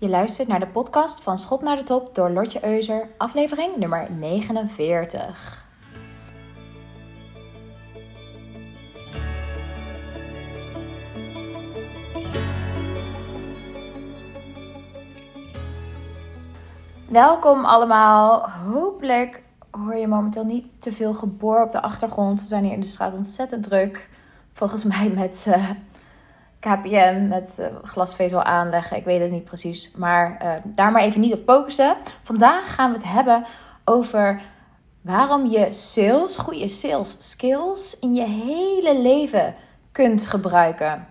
Je luistert naar de podcast van Schop naar de Top door Lotje Euser, aflevering nummer 49. Welkom allemaal. Hopelijk hoor je momenteel niet te veel geboor op de achtergrond. We zijn hier in de straat ontzettend druk. Volgens mij met uh, KPN, met uh, glasvezel aanleggen. Ik weet het niet precies. Maar uh, daar maar even niet op focussen. Vandaag gaan we het hebben over waarom je sales, goede sales skills in je hele leven kunt gebruiken.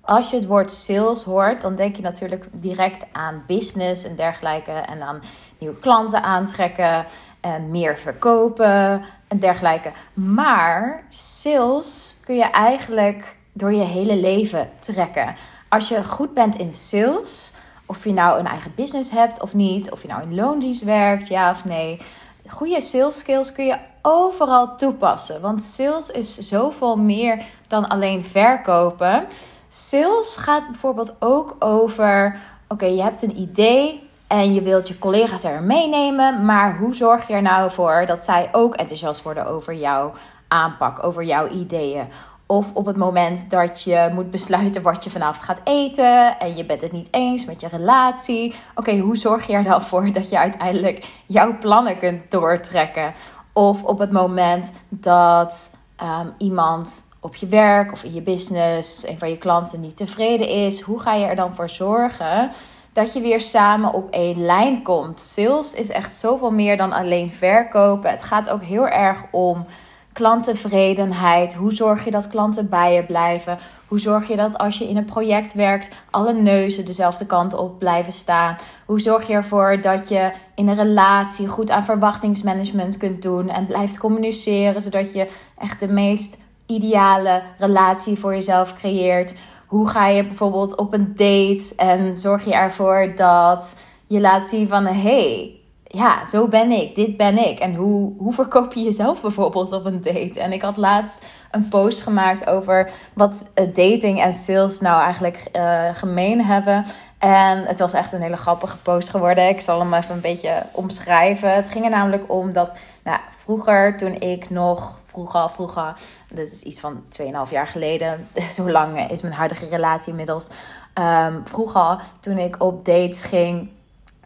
Als je het woord sales hoort, dan denk je natuurlijk direct aan business en dergelijke. En aan nieuwe klanten aantrekken en meer verkopen en dergelijke. Maar sales kun je eigenlijk door je hele leven trekken. Als je goed bent in sales, of je nou een eigen business hebt of niet, of je nou in loondienst werkt, ja of nee. Goede sales skills kun je overal toepassen. Want sales is zoveel meer dan alleen verkopen. Sales gaat bijvoorbeeld ook over: oké, je hebt een idee en je wilt je collega's er meenemen, maar hoe zorg je er nou voor dat zij ook enthousiast worden over jouw aanpak, over jouw ideeën? Of op het moment dat je moet besluiten wat je vanavond gaat eten en je bent het niet eens met je relatie. Oké, hoe zorg je er dan voor dat je uiteindelijk jouw plannen kunt doortrekken? Of op het moment dat um, iemand op je werk of in je business, een van je klanten niet tevreden is, hoe ga je er dan voor zorgen dat je weer samen op één lijn komt? Sales is echt zoveel meer dan alleen verkopen. Het gaat ook heel erg om klanttevredenheid. Hoe zorg je dat klanten bij je blijven? Hoe zorg je dat als je in een project werkt, alle neuzen dezelfde kant op blijven staan? Hoe zorg je ervoor dat je in een relatie goed aan verwachtingsmanagement kunt doen en blijft communiceren, zodat je echt de meest ideale relatie voor jezelf creëert? Hoe ga je bijvoorbeeld op een date en zorg je ervoor dat je laat zien van hey, ja, zo ben ik, dit ben ik. En hoe, hoe verkoop je jezelf bijvoorbeeld op een date? En ik had laatst een post gemaakt over wat dating en sales nou eigenlijk uh, gemeen hebben. En het was echt een hele grappige post geworden. Ik zal hem even een beetje omschrijven. Het ging er namelijk om dat nou, vroeger, toen ik nog, vroeger, vroeger, dit is iets van 2,5 jaar geleden, zo lang is mijn huidige relatie inmiddels. Um, vroeger, toen ik op dates ging,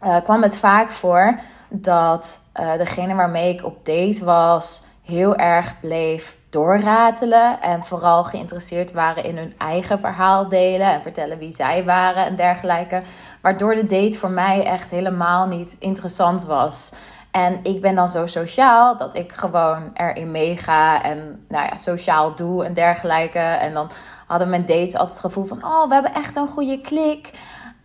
uh, kwam het vaak voor dat uh, degene waarmee ik op date was heel erg bleef doorratelen. En vooral geïnteresseerd waren in hun eigen verhaal delen en vertellen wie zij waren en dergelijke. Waardoor de date voor mij echt helemaal niet interessant was. En ik ben dan zo sociaal dat ik gewoon erin meega en nou ja, sociaal doe en dergelijke. En dan hadden mijn dates altijd het gevoel van: oh, we hebben echt een goede klik.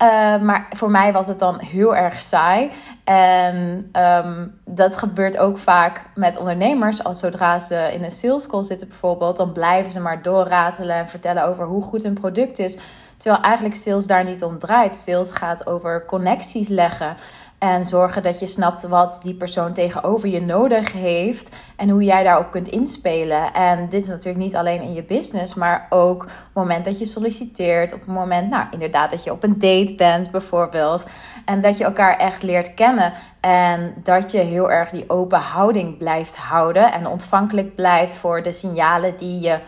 Uh, maar voor mij was het dan heel erg saai. En um, dat gebeurt ook vaak met ondernemers. Als zodra ze in een sales call zitten bijvoorbeeld, dan blijven ze maar doorratelen en vertellen over hoe goed een product is. Terwijl eigenlijk sales daar niet om draait. Sales gaat over connecties leggen. En zorgen dat je snapt wat die persoon tegenover je nodig heeft. En hoe jij daarop kunt inspelen. En dit is natuurlijk niet alleen in je business, maar ook op het moment dat je solliciteert. Op het moment, nou inderdaad, dat je op een date bent bijvoorbeeld. En dat je elkaar echt leert kennen. En dat je heel erg die open houding blijft houden. En ontvankelijk blijft voor de signalen die je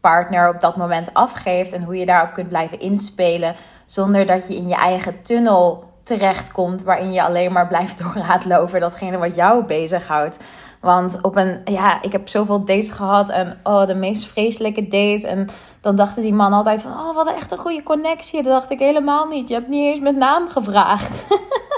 partner op dat moment afgeeft. En hoe je daarop kunt blijven inspelen. Zonder dat je in je eigen tunnel terechtkomt. Waarin je alleen maar blijft doorratelen over datgene wat jou bezighoudt. Want op een, ja, ik heb zoveel dates gehad en oh, de meest vreselijke date. En dan dachten die man altijd van, oh, wat echt een goede connectie. Dat dacht ik helemaal niet. Je hebt niet eens met naam gevraagd.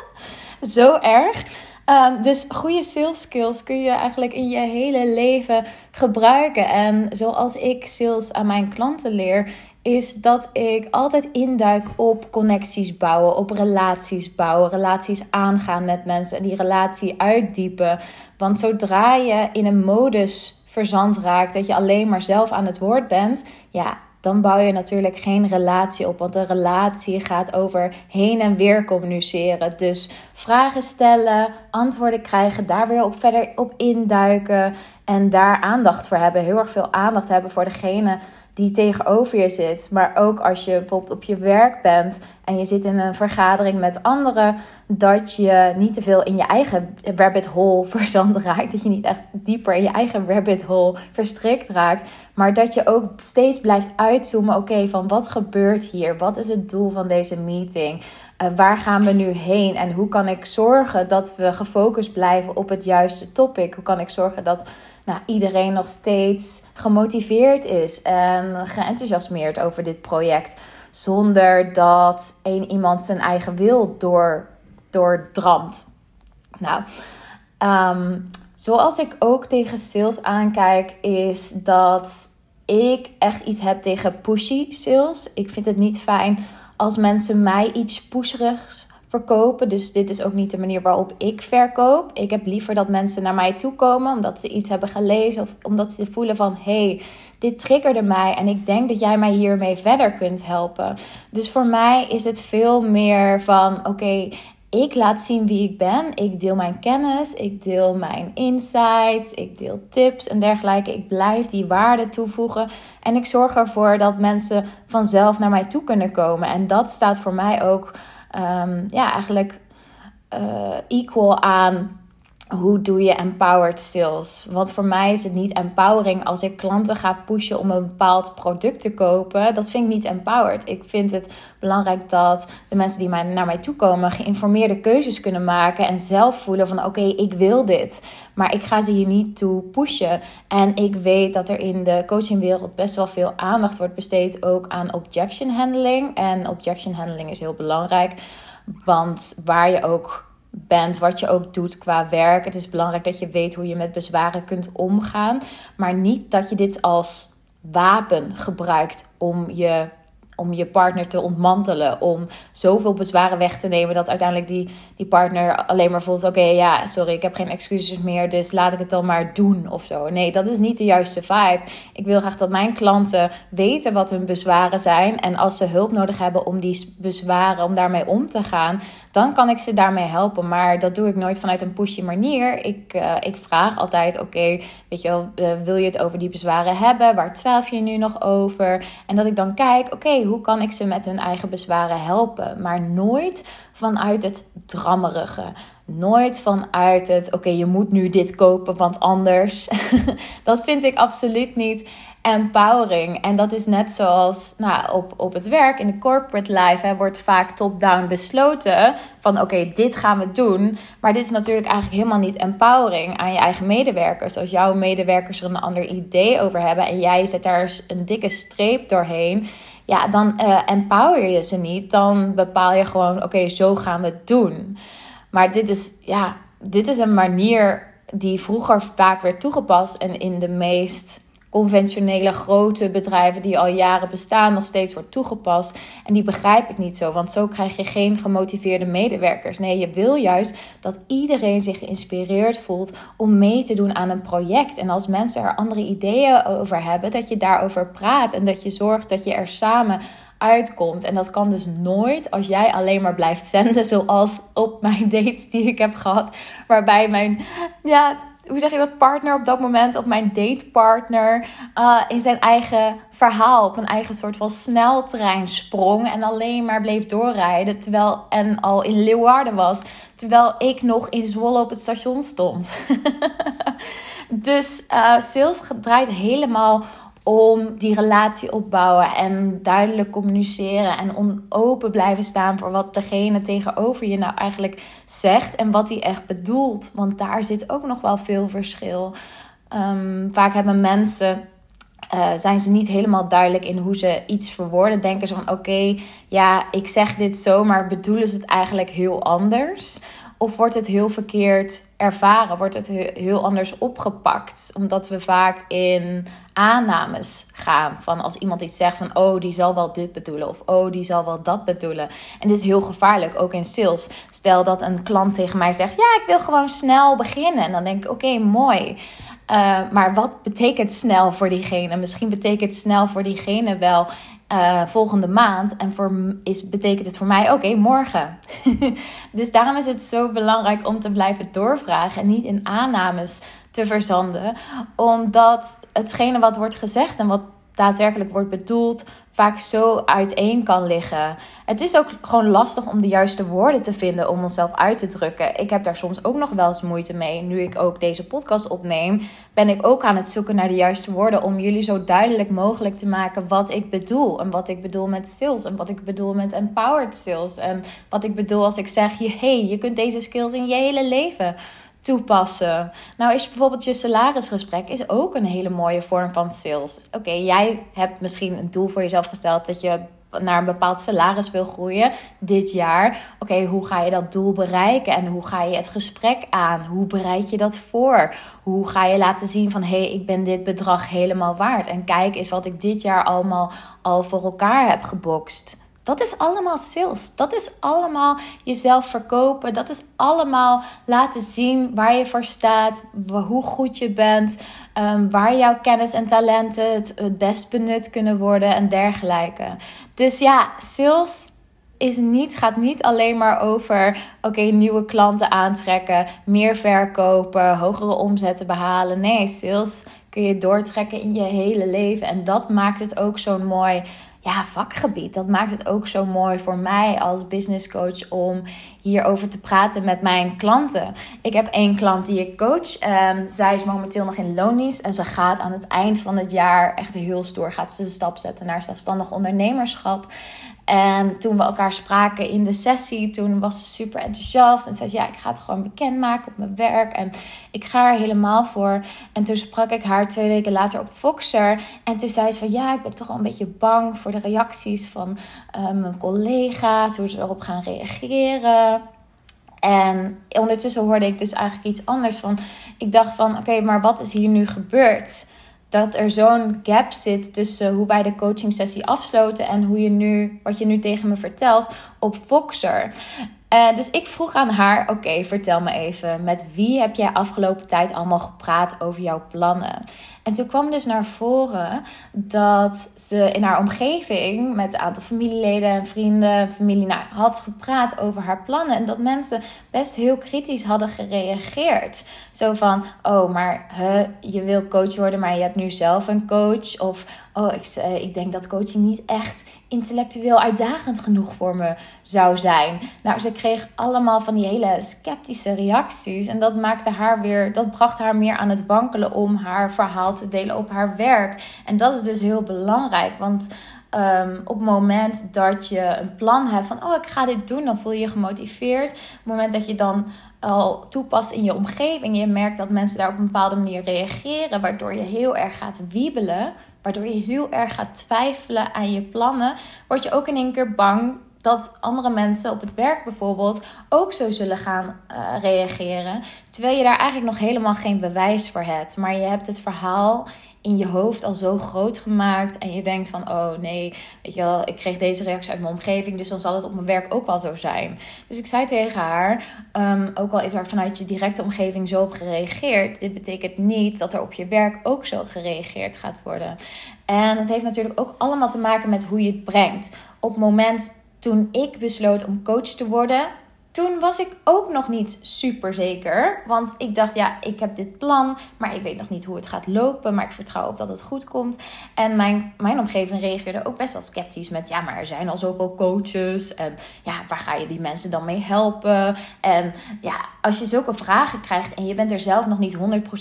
Zo erg. Um, dus goede sales skills kun je eigenlijk in je hele leven gebruiken. En zoals ik sales aan mijn klanten leer, is dat ik altijd induik op connecties bouwen, op relaties bouwen, relaties aangaan met mensen en die relatie uitdiepen. Want zodra je in een modus verzand raakt dat je alleen maar zelf aan het woord bent, ja, dan bouw je natuurlijk geen relatie op. Want een relatie gaat over heen en weer communiceren. Dus vragen stellen, antwoorden krijgen, daar weer op verder op induiken. En daar aandacht voor hebben. Heel erg veel aandacht hebben voor degene die tegenover je zit. Maar ook als je bijvoorbeeld op je werk bent en je zit in een vergadering met anderen, dat je niet te veel in je eigen rabbit hole verzand raakt. Dat je niet echt dieper in je eigen rabbit hole verstrikt raakt. Maar dat je ook steeds blijft uitzoomen. Oké, van wat gebeurt hier? Wat is het doel van deze meeting? Uh, waar gaan we nu heen? En hoe kan ik zorgen dat we gefocust blijven op het juiste topic? Hoe kan ik zorgen dat nou, iedereen nog steeds gemotiveerd is en geenthousiasmeerd over dit project. Zonder dat één iemand zijn eigen wil door, doordramt. Nou, ehm, zoals ik ook tegen sales aankijk, is dat ik echt iets heb tegen pushy sales. Ik vind het niet fijn als mensen mij iets pusherigs verkopen. Dus dit is ook niet de manier waarop ik verkoop. Ik heb liever dat mensen naar mij toe komen omdat ze iets hebben gelezen of omdat ze voelen van hey, dit triggerde mij en ik denk dat jij mij hiermee verder kunt helpen. Dus voor mij is het veel meer van oké, ik laat zien wie ik ben. Ik deel mijn kennis, ik deel mijn insights, ik deel tips en dergelijke. Ik blijf die waarde toevoegen en ik zorg ervoor dat mensen vanzelf naar mij toe kunnen komen. En dat staat voor mij ook um, ja, eigenlijk uh, equal aan hoe doe je empowered sales? Want voor mij is het niet empowering als ik klanten ga pushen om een bepaald product te kopen. Dat vind ik niet empowered. Ik vind het belangrijk dat de mensen die naar mij toe komen geïnformeerde keuzes kunnen maken en zelf voelen van oké, ik wil dit. Maar ik ga ze hier niet toe pushen. En ik weet dat er in de coachingwereld best wel veel aandacht wordt besteed ook aan objection handling. En objection handling is heel belangrijk. Want waar je ook bent, wat je ook doet qua werk. Het is belangrijk dat je weet hoe je met bezwaren kunt omgaan. Maar niet dat je dit als wapen gebruikt om je om je partner te ontmantelen. Om zoveel bezwaren weg te nemen dat uiteindelijk die, die partner alleen maar voelt: oké, ja, sorry, ik heb geen excuses meer, dus laat ik het dan maar doen of zo. Nee, dat is niet de juiste vibe. Ik wil graag dat mijn klanten weten wat hun bezwaren zijn. En als ze hulp nodig hebben om die bezwaren, om daarmee om te gaan, dan kan ik ze daarmee helpen. Maar dat doe ik nooit vanuit een pushy manier. Ik, uh, ik vraag altijd: oké, weet je wel, uh, wil je het over die bezwaren hebben? Waar twijfel je nu nog over? En dat ik dan kijk: oké, hoe kan ik ze met hun eigen bezwaren helpen? Maar nooit vanuit het drammerige. Nooit vanuit het, oké, je moet nu dit kopen, want anders. dat vind ik absoluut niet empowering. En dat is net zoals nou, op, op het werk, in de corporate life, hè, wordt vaak top-down besloten van oké, dit gaan we doen. Maar dit is natuurlijk eigenlijk helemaal niet empowering aan je eigen medewerkers. Als jouw medewerkers er een ander idee over hebben en jij zet daar een dikke streep doorheen ja, dan uh, empower je ze niet. Dan bepaal je gewoon, oké, zo gaan we het doen. Maar dit is, ja, dit is een manier die vroeger vaak werd toegepast en in de meest conventionele grote bedrijven die al jaren bestaan nog steeds wordt toegepast. En die begrijp ik niet zo, want zo krijg je geen gemotiveerde medewerkers. Nee, je wil juist dat iedereen zich geïnspireerd voelt om mee te doen aan een project. En als mensen er andere ideeën over hebben, dat je daarover praat en dat je zorgt dat je er samen uitkomt. En dat kan dus nooit als jij alleen maar blijft zenden, zoals op mijn dates die ik heb gehad, waarbij mijn ja hoe zeg je dat, partner op dat moment, of mijn datepartner, uh, in zijn eigen verhaal, op een eigen soort van sneltrein sprong en alleen maar bleef doorrijden, terwijl, en al in Leeuwarden was, terwijl ik nog in Zwolle op het station stond. dus uh, sales draait helemaal om die relatie opbouwen en duidelijk communiceren en open blijven staan voor wat degene tegenover je nou eigenlijk zegt en wat hij echt bedoelt. Want daar zit ook nog wel veel verschil. Ehm, vaak hebben mensen. Uh, zijn ze niet helemaal duidelijk in hoe ze iets verwoorden. Denken ze van oké, ja, ik zeg dit zo, maar bedoelen ze het eigenlijk heel anders? Of wordt het heel verkeerd ervaren? Wordt het heel anders opgepakt? Omdat we vaak in aannames gaan. Van als iemand iets zegt van oh, die zal wel dit bedoelen. Of oh, die zal wel dat bedoelen. En dit is heel gevaarlijk, ook in sales. Stel dat een klant tegen mij zegt: Ja, ik wil gewoon snel beginnen. En dan denk ik: Oké, mooi. Uh, maar wat betekent snel voor diegene? Misschien betekent snel voor diegene wel uh, volgende maand. En voor, is, betekent het voor mij, oké, morgen. dus daarom is het zo belangrijk om te blijven doorvragen en niet in aannames te verzanden. Omdat hetgene wat wordt gezegd en wat daadwerkelijk wordt bedoeld, vaak zo uiteen kan liggen. Het is ook gewoon lastig om de juiste woorden te vinden om onszelf uit te drukken. Ik heb daar soms ook nog wel eens moeite mee. Nu ik ook deze podcast opneem, ben ik ook aan het zoeken naar de juiste woorden om jullie zo duidelijk mogelijk te maken wat ik bedoel. En wat ik bedoel met sales. En wat ik bedoel met empowered sales. En wat ik bedoel als ik zeg: hey, je kunt deze skills in je hele leven toepassen. Nou is bijvoorbeeld je salarisgesprek is ook een hele mooie vorm van sales. Oké, jij hebt misschien een doel voor jezelf gesteld dat je naar een bepaald salaris wil groeien dit jaar. Oké, hoe ga je dat doel bereiken en hoe ga je het gesprek aan? Hoe bereid je dat voor? Hoe ga je laten zien van hé, hey, ik ben dit bedrag helemaal waard en kijk eens wat ik dit jaar allemaal al voor elkaar heb gebokst. Dat is allemaal sales. Dat is allemaal jezelf verkopen. Dat is allemaal laten zien waar je voor staat, hoe goed je bent, ehm, waar jouw kennis en talenten het, het best benut kunnen worden en dergelijke. Dus ja, sales is niet, gaat niet alleen maar over oké, nieuwe klanten aantrekken, meer verkopen, hogere omzetten behalen. Nee, sales kun je doortrekken in je hele leven. En dat maakt het ook zo'n mooi ja, vakgebied. Dat maakt het ook zo mooi voor mij als business coach om hierover te praten met mijn klanten. Ik heb één klant die ik coach. En zij is momenteel nog in loondienst. En ze gaat aan het eind van het jaar echt heel stoer. Gaat ze de stap zetten naar zelfstandig ondernemerschap. En toen we elkaar spraken in de sessie, toen was ze super enthousiast. En zei ze, ja, ik ga het gewoon bekendmaken op mijn werk. En ik ga er helemaal voor. En toen sprak ik haar twee weken later op Foxer. En toen zei ze van, ja, ik ben toch wel een beetje bang voor de reacties van uh, mijn collega's. Hoe ze erop gaan reageren. En ondertussen hoorde ik dus eigenlijk iets anders van. Ik dacht van, oké, maar wat is hier nu gebeurd? Dat er zo'n gap zit tussen hoe wij de coaching sessie afsloten en hoe je nu, wat je nu tegen me vertelt op Voxer. Uh, dus ik vroeg aan haar: Oké, vertel me even, met wie heb jij afgelopen tijd allemaal gepraat over jouw plannen? En toen kwam dus naar voren dat ze in haar omgeving met een aantal familieleden en vrienden, familie, nou, had gepraat over haar plannen. En dat mensen best heel kritisch hadden gereageerd. Zo van: Oh, maar huh, je wil coach worden, maar je hebt nu zelf een coach. Of oh, ik, eh, ik denk dat coaching niet echt intellectueel uitdagend genoeg voor me zou zijn. Nou, ze kreeg allemaal van die hele sceptische reacties. En dat maakte haar weer, dat bracht haar meer aan het wankelen om haar te delen op haar werk. En dat is dus heel belangrijk. Want Um, op het moment dat je een plan hebt van, oh, ik ga dit doen, dan voel je je gemotiveerd. Op het moment dat je dan al toepast in je omgeving, je merkt dat mensen daar op een bepaalde manier reageren, waardoor je heel erg gaat wiebelen, waardoor je heel erg gaat twijfelen aan je plannen, word je ook in één keer bang dat andere mensen op het werk bijvoorbeeld ook zo zullen gaan uh, reageren. Terwijl je daar eigenlijk nog helemaal geen bewijs voor hebt. Maar je hebt het verhaal in je hoofd al zo groot gemaakt. En je denkt van, oh nee, weet je wel, ik kreeg deze reactie uit mijn omgeving. Dus dan zal het op mijn werk ook wel zo zijn. Dus ik zei tegen haar, um, ook al is er vanuit je directe omgeving zo op gereageerd. Dit betekent niet dat er op je werk ook zo gereageerd gaat worden. En het heeft natuurlijk ook allemaal te maken met hoe je het brengt. Op het moment toen ik besloot om coach te worden, toen was ik ook nog niet super zeker. Want ik dacht, ja, ik heb dit plan, maar ik weet nog niet hoe het gaat lopen. Maar ik vertrouw op dat het goed komt. En mijn, mijn omgeving reageerde ook best wel sceptisch met, ja, maar er zijn al zoveel coaches. En ja, waar ga je die mensen dan mee helpen? En ja, als je zulke vragen krijgt en je bent er zelf nog niet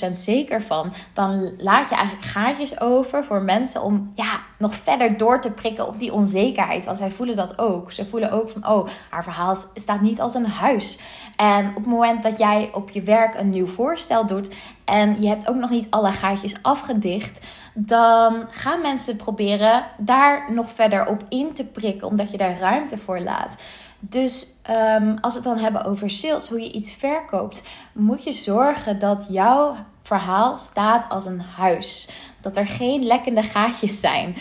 100% zeker van, dan laat je eigenlijk gaatjes over voor mensen om ja, nog verder door te prikken op die onzekerheid. Want zij voelen dat ook. Ze voelen ook van, oh, haar verhaal staat niet als een huis. En op het moment dat jij op je werk een nieuw voorstel doet en je hebt ook nog niet alle gaatjes afgedicht, dan gaan mensen proberen daar nog verder op in te prikken, omdat je daar ruimte voor laat. Dus um, als we het dan hebben over sales, hoe je iets verkoopt, moet je zorgen dat jouw verhaal staat als een huis. Dat er geen lekkende gaatjes zijn.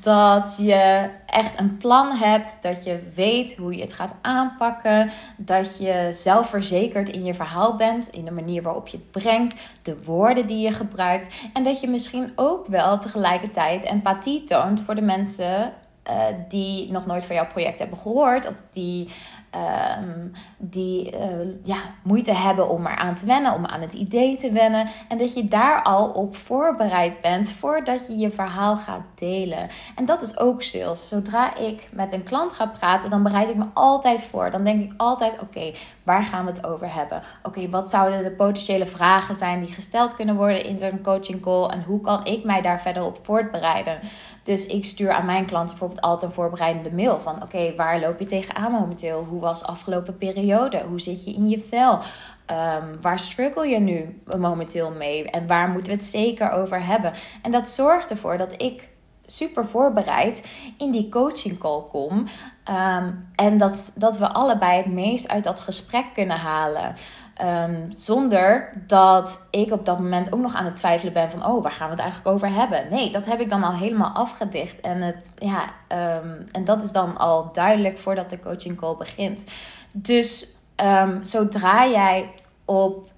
Dat je echt een plan hebt. Dat je weet hoe je het gaat aanpakken. Dat je zelfverzekerd in je verhaal bent. In de manier waarop je het brengt. De woorden die je gebruikt. En dat je misschien ook wel tegelijkertijd empathie toont voor de mensen uh, die nog nooit van jouw project hebben gehoord. Of die ehm, die uh, ja, moeite hebben om eraan te wennen, om aan het idee te wennen. En dat je daar al op voorbereid bent voordat je je verhaal gaat delen. En dat is ook sales. Zodra ik met een klant ga praten, dan bereid ik me altijd voor. Dan denk ik altijd: oké, waar gaan we het over hebben? Oké, wat zouden de potentiële vragen zijn die gesteld kunnen worden in zo'n coaching call? En hoe kan ik mij daar verder op voorbereiden? Dus ik stuur aan mijn klanten bijvoorbeeld altijd een voorbereidende mail van: oké, waar loop je tegenaan momenteel? Hoe was afgelopen periode? Hoe zit je in je vel? Um, waar struggle je nu momenteel mee? En waar moeten we het zeker over hebben? En dat zorgt ervoor dat ik super voorbereid in die coaching call kom. Ehm, en dat, dat we allebei het meest uit dat gesprek kunnen halen. Ehm, zonder dat ik op dat moment ook nog aan het twijfelen ben van, oh, waar gaan we het eigenlijk over hebben? Nee, dat heb ik dan al helemaal afgedicht. En, het, ja, ehm, en dat is dan al duidelijk voordat de coaching call begint. Dus zodra jij op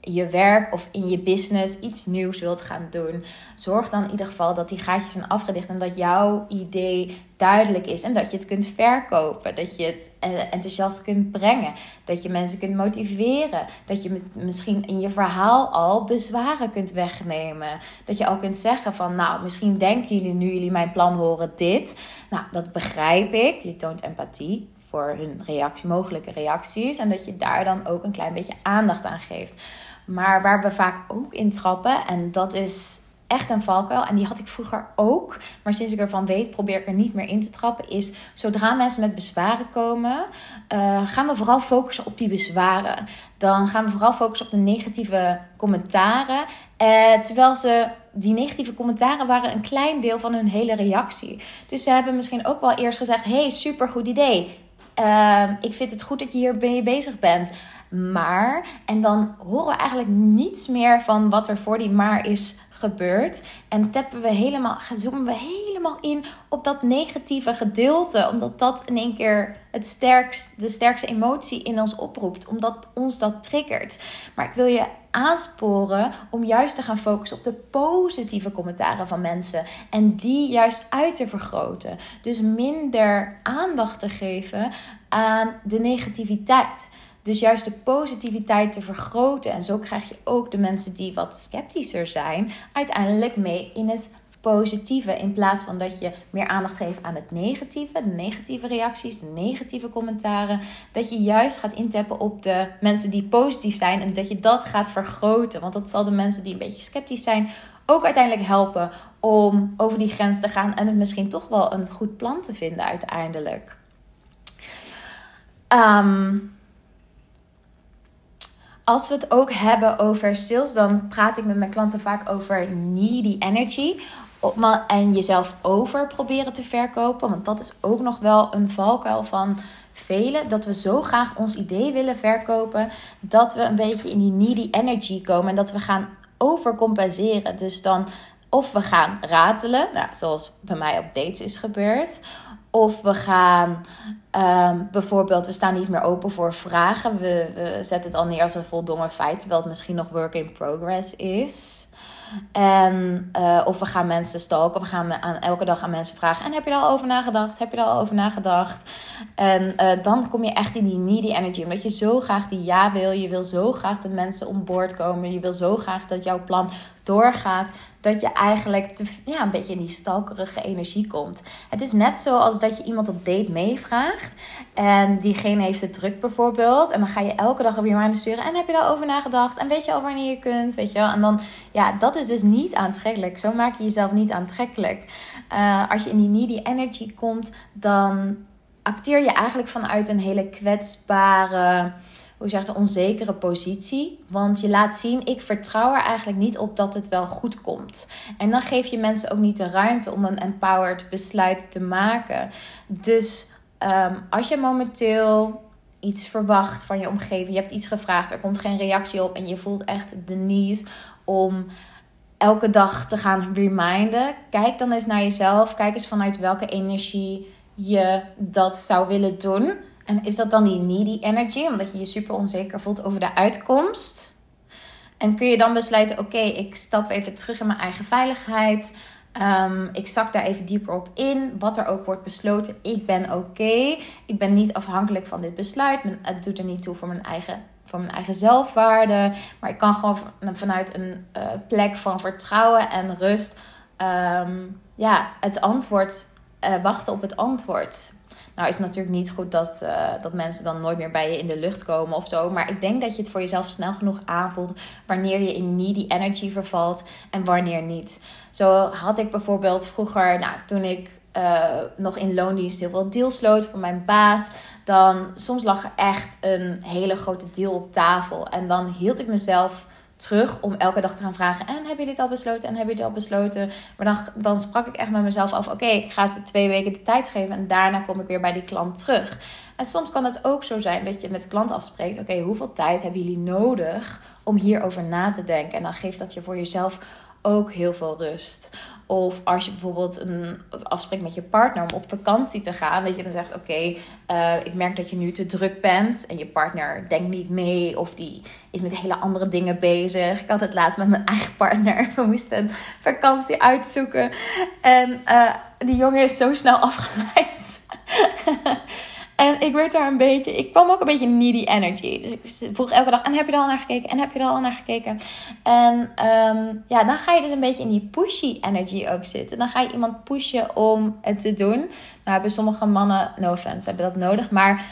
je werk of in je business iets nieuws wilt gaan doen, zorg dan in ieder geval dat die gaatjes zijn afgedicht en dat jouw idee duidelijk is en dat je het kunt verkopen, dat je het eh, enthousiast kunt brengen, dat je mensen kunt motiveren, dat je misschien in je verhaal al bezwaren kunt wegnemen, dat je al kunt zeggen van nou, misschien denken jullie nu jullie mijn plan horen dit, nou dat begrijp ik, je toont empathie, voor hun reactie, mogelijke reacties. En dat je daar dan ook een klein beetje aandacht aan geeft. Maar waar we vaak ook in trappen, en dat is echt een valkuil. En die had ik vroeger ook. Maar sinds ik ervan weet, probeer ik er niet meer in te trappen. Is zodra mensen met bezwaren komen, uh, gaan we vooral focussen op die bezwaren. Dan gaan we vooral focussen op de negatieve commentaren. Uh, terwijl ze die negatieve commentaren waren een klein deel van hun hele reactie. Dus ze hebben misschien ook wel eerst gezegd: hey, super goed idee. Uh, ik vind het goed dat je hier mee bezig bent. Maar, en dan horen we eigenlijk niets meer van wat er voor die maar is gebeurd. En tappen we helemaal, zoomen we helemaal in op dat negatieve gedeelte. Omdat dat in één keer het sterkst, de sterkste emotie in ons oproept. Omdat ons dat triggert. Maar ik wil je aansporen om juist te gaan focussen op de positieve commentaren van mensen. En die juist uit te vergroten. Dus minder aandacht te geven aan de negativiteit. Dus juist de positiviteit te vergroten. En zo krijg je ook de mensen die wat sceptischer zijn, uiteindelijk mee in het positieve. In plaats van dat je meer aandacht geeft aan het negatieve, de negatieve reacties, de negatieve commentaren. Dat je juist gaat intappen op de mensen die positief zijn en dat je dat gaat vergroten. Want dat zal de mensen die een beetje sceptisch zijn ook uiteindelijk helpen om over die grens te gaan en het misschien toch wel een goed plan te vinden uiteindelijk. Um, als we het ook hebben over sales, dan praat ik met mijn klanten vaak over needy energy. En jezelf over proberen te verkopen. Want dat is ook nog wel een valkuil van velen. Dat we zo graag ons idee willen verkopen. Dat we een beetje in die needy energy komen. En dat we gaan overcompenseren. Dus dan of we gaan ratelen. Nou, zoals bij mij op dates is gebeurd. Of we gaan um, bijvoorbeeld, we staan niet meer open voor vragen. We, we zetten het al neer als een voldongen feit, terwijl het misschien nog work in progress is. En, uh, of we gaan mensen stalken. We gaan aan, elke dag aan mensen vragen. En heb je er al over nagedacht? Heb je er al over nagedacht? En uh, dan kom je echt in die needy energy. Omdat je zo graag die ja wil. Je wil zo graag de mensen om boord komen. Je wil zo graag dat jouw plan doorgaat. Dat je eigenlijk ja, een beetje in die stalkerige energie komt. Het is net zoals dat je iemand op date meevraagt. En diegene heeft het druk bijvoorbeeld. En dan ga je elke dag op je mind sturen. En heb je daar over nagedacht? En weet je al wanneer je kunt? Weet je wel? En dan, ja, dat is dus niet aantrekkelijk. Zo maak je jezelf niet aantrekkelijk. Uh, als je in die needy energy komt, dan acteer je eigenlijk vanuit een hele kwetsbare hoe zeg je, onzekere positie. Want je laat zien, ik vertrouw er eigenlijk niet op dat het wel goed komt. En dan geef je mensen ook niet de ruimte om een empowered besluit te maken. Dus um, als je momenteel iets verwacht van je omgeving, je hebt iets gevraagd, er komt geen reactie op en je voelt echt de need om elke dag te gaan reminden, kijk dan eens naar jezelf. Kijk eens vanuit welke energie je dat zou willen doen. En is dat dan die needy energy, omdat je je super onzeker voelt over de uitkomst? En kun je dan besluiten: oké, ik stap even terug in mijn eigen veiligheid. Ehm, ik zak daar even dieper op in. Wat er ook wordt besloten. Ik ben oké. Ik ben niet afhankelijk van dit besluit. Het doet er niet toe voor mijn eigen, voor mijn eigen zelfwaarde. Maar ik kan gewoon vanuit een uh, plek van vertrouwen en rust. Ehm, ja, het antwoord. Uh, wachten op het antwoord. Nou is het natuurlijk niet goed dat, uh, dat mensen dan nooit meer bij je in de lucht komen of zo. Maar ik denk dat je het voor jezelf snel genoeg aanvoelt wanneer je in needy energy vervalt en wanneer niet. Zo had ik bijvoorbeeld vroeger, nou, toen ik uh, nog in loondienst heel veel deals sloot voor mijn baas. Dan soms lag er echt een hele grote deal op tafel. En dan hield ik mezelf terug om elke dag te gaan vragen. En heb je dit al besloten? En heb je dit al besloten? Maar dan, dan sprak ik echt met mezelf af. Oké, ik ga ze twee weken de tijd geven. En daarna kom ik weer bij die klant terug. En soms kan het ook zo zijn dat je met de klant afspreekt. Oké, hoeveel tijd hebben jullie nodig om hierover na te denken? En dan geeft dat je voor jezelf ook heel veel rust. Of als je bijvoorbeeld een afspreekt met je partner om op vakantie te gaan, dat je dan zegt: Oké, eh, ik merk dat je nu te druk bent en je partner denkt niet mee of die is met hele andere dingen bezig. Ik had het laatst met mijn eigen partner. We moesten een vakantie uitzoeken en uh, die jongen is zo snel afgeleid. En ik werd daar een beetje, ik kwam ook een beetje needy energy. Dus ik vroeg elke dag, en heb je er al naar gekeken? En heb je er al naar gekeken? En ehm, ja, dan ga je dus een beetje in die pushy energy ook zitten. Dan ga je iemand pushen om het te doen. Nou hebben sommige mannen, no offense, hebben dat nodig. Maar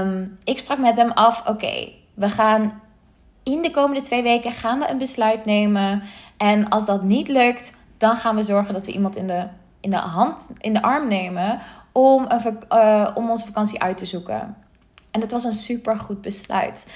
um, ik sprak met hem af, oké, we gaan in de komende twee weken gaan we een besluit nemen. En als dat niet lukt, dan gaan we zorgen dat we iemand in de, in de hand, in de arm nemen om, uh, om onze vakantie uit te zoeken. En dat was een super goed besluit.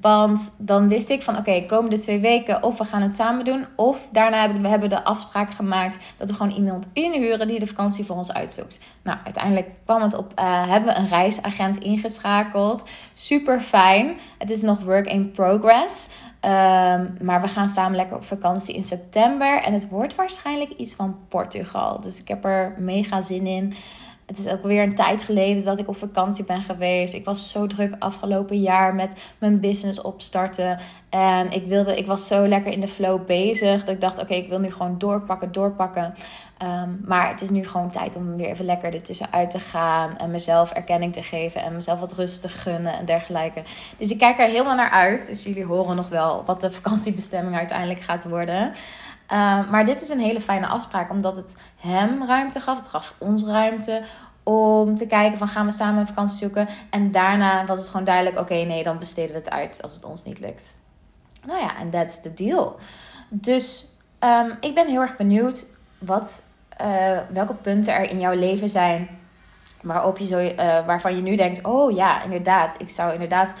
Want dan wist ik van oké, okay, komende twee weken of we gaan het samen doen. Of daarna hebben we hebben de afspraak gemaakt dat we gewoon iemand inhuren die de vakantie voor ons uitzoekt. Nou, uiteindelijk kwam het op, uh, hebben we een reisagent ingeschakeld. Super fijn. Het is nog work in progress. Um, maar we gaan samen lekker op vakantie in september. En het wordt waarschijnlijk iets van Portugal. Dus ik heb er mega zin in. Het is ook weer een tijd geleden dat ik op vakantie ben geweest. Ik was zo druk afgelopen jaar met mijn business opstarten. En ik, wilde, ik was zo lekker in de flow bezig. Dat ik dacht, oké, ik wil nu gewoon doorpakken, doorpakken. Um, maar het is nu gewoon tijd om weer even lekker ertussenuit te gaan. En mezelf erkenning te geven. En mezelf wat rust te gunnen en dergelijke. Dus ik kijk er helemaal naar uit. Dus jullie horen nog wel wat de vakantiebestemming uiteindelijk gaat worden. Uh, maar dit is een hele fijne afspraak, omdat het hem ruimte gaf. Het gaf ons ruimte om te kijken van gaan we samen een vakantie zoeken. En daarna was het gewoon duidelijk, oké nee, dan besteden we het uit als het ons niet lukt. Nou ja, en that's the deal. Dus um, ik ben heel erg benieuwd wat, uh, welke punten er in jouw leven zijn waarop je zo, uh, waarvan je nu denkt, oh ja, inderdaad, ik zou inderdaad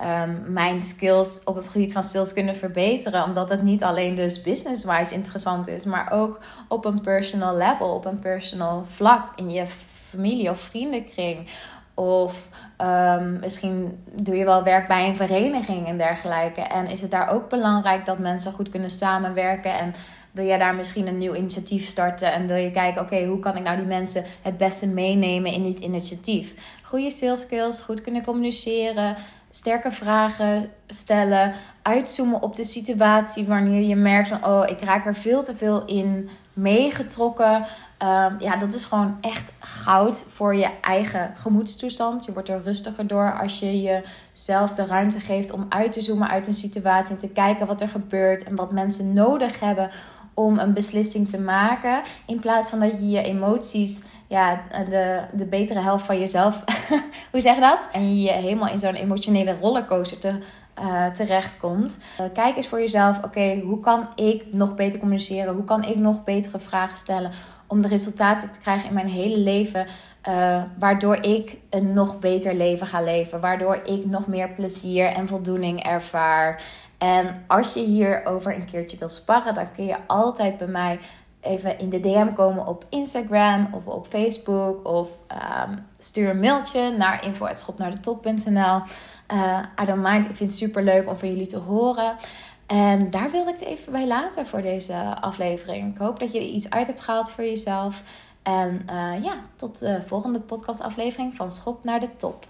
um, mijn skills op het gebied van sales kunnen verbeteren. Omdat het niet alleen dus business-wise interessant is, maar ook op een personal level, op een personal vlak in je familie of vriendenkring. Of um, misschien doe je wel werk bij een vereniging en dergelijke. En is het daar ook belangrijk dat mensen goed kunnen samenwerken en wil jij daar misschien een nieuw initiatief starten en wil je kijken, oké, hoe kan ik nou die mensen het beste meenemen in dit initiatief? Goede sales skills, goed kunnen communiceren, sterke vragen stellen, uitzoomen op de situatie wanneer je merkt van, oh, ik raak er veel te veel in meegetrokken. Um, ja, dat is gewoon echt goud voor je eigen gemoedstoestand. Je wordt er rustiger door als je jezelf de ruimte geeft om uit te zoomen uit een situatie en te kijken wat er gebeurt en wat mensen nodig hebben om een beslissing te maken. In plaats van dat je je emoties, ja, de, de betere helft van jezelf, hoe zeg je dat? En je helemaal in zo'n emotionele rollercoaster te, uh, terechtkomt. Uh, kijk eens voor jezelf, oké, hoe kan ik nog beter communiceren? Hoe kan ik nog betere vragen stellen? Om de resultaten te krijgen in mijn hele leven. Uh, waardoor ik een nog beter leven ga leven. Waardoor ik nog meer plezier en voldoening ervaar. En als je hierover een keertje wil sparren, dan kun je altijd bij mij even in de DM komen op Instagram of op Facebook. Of um, stuur een mailtje naar info.schopnaardetop.nl. Uh, I don't mind. Ik vind het super leuk om van jullie te horen. En daar wilde ik het even bij laten voor deze aflevering. Ik hoop dat je er iets uit hebt gehaald voor jezelf. En uh, ja, tot de volgende podcastaflevering van Schop naar de Top.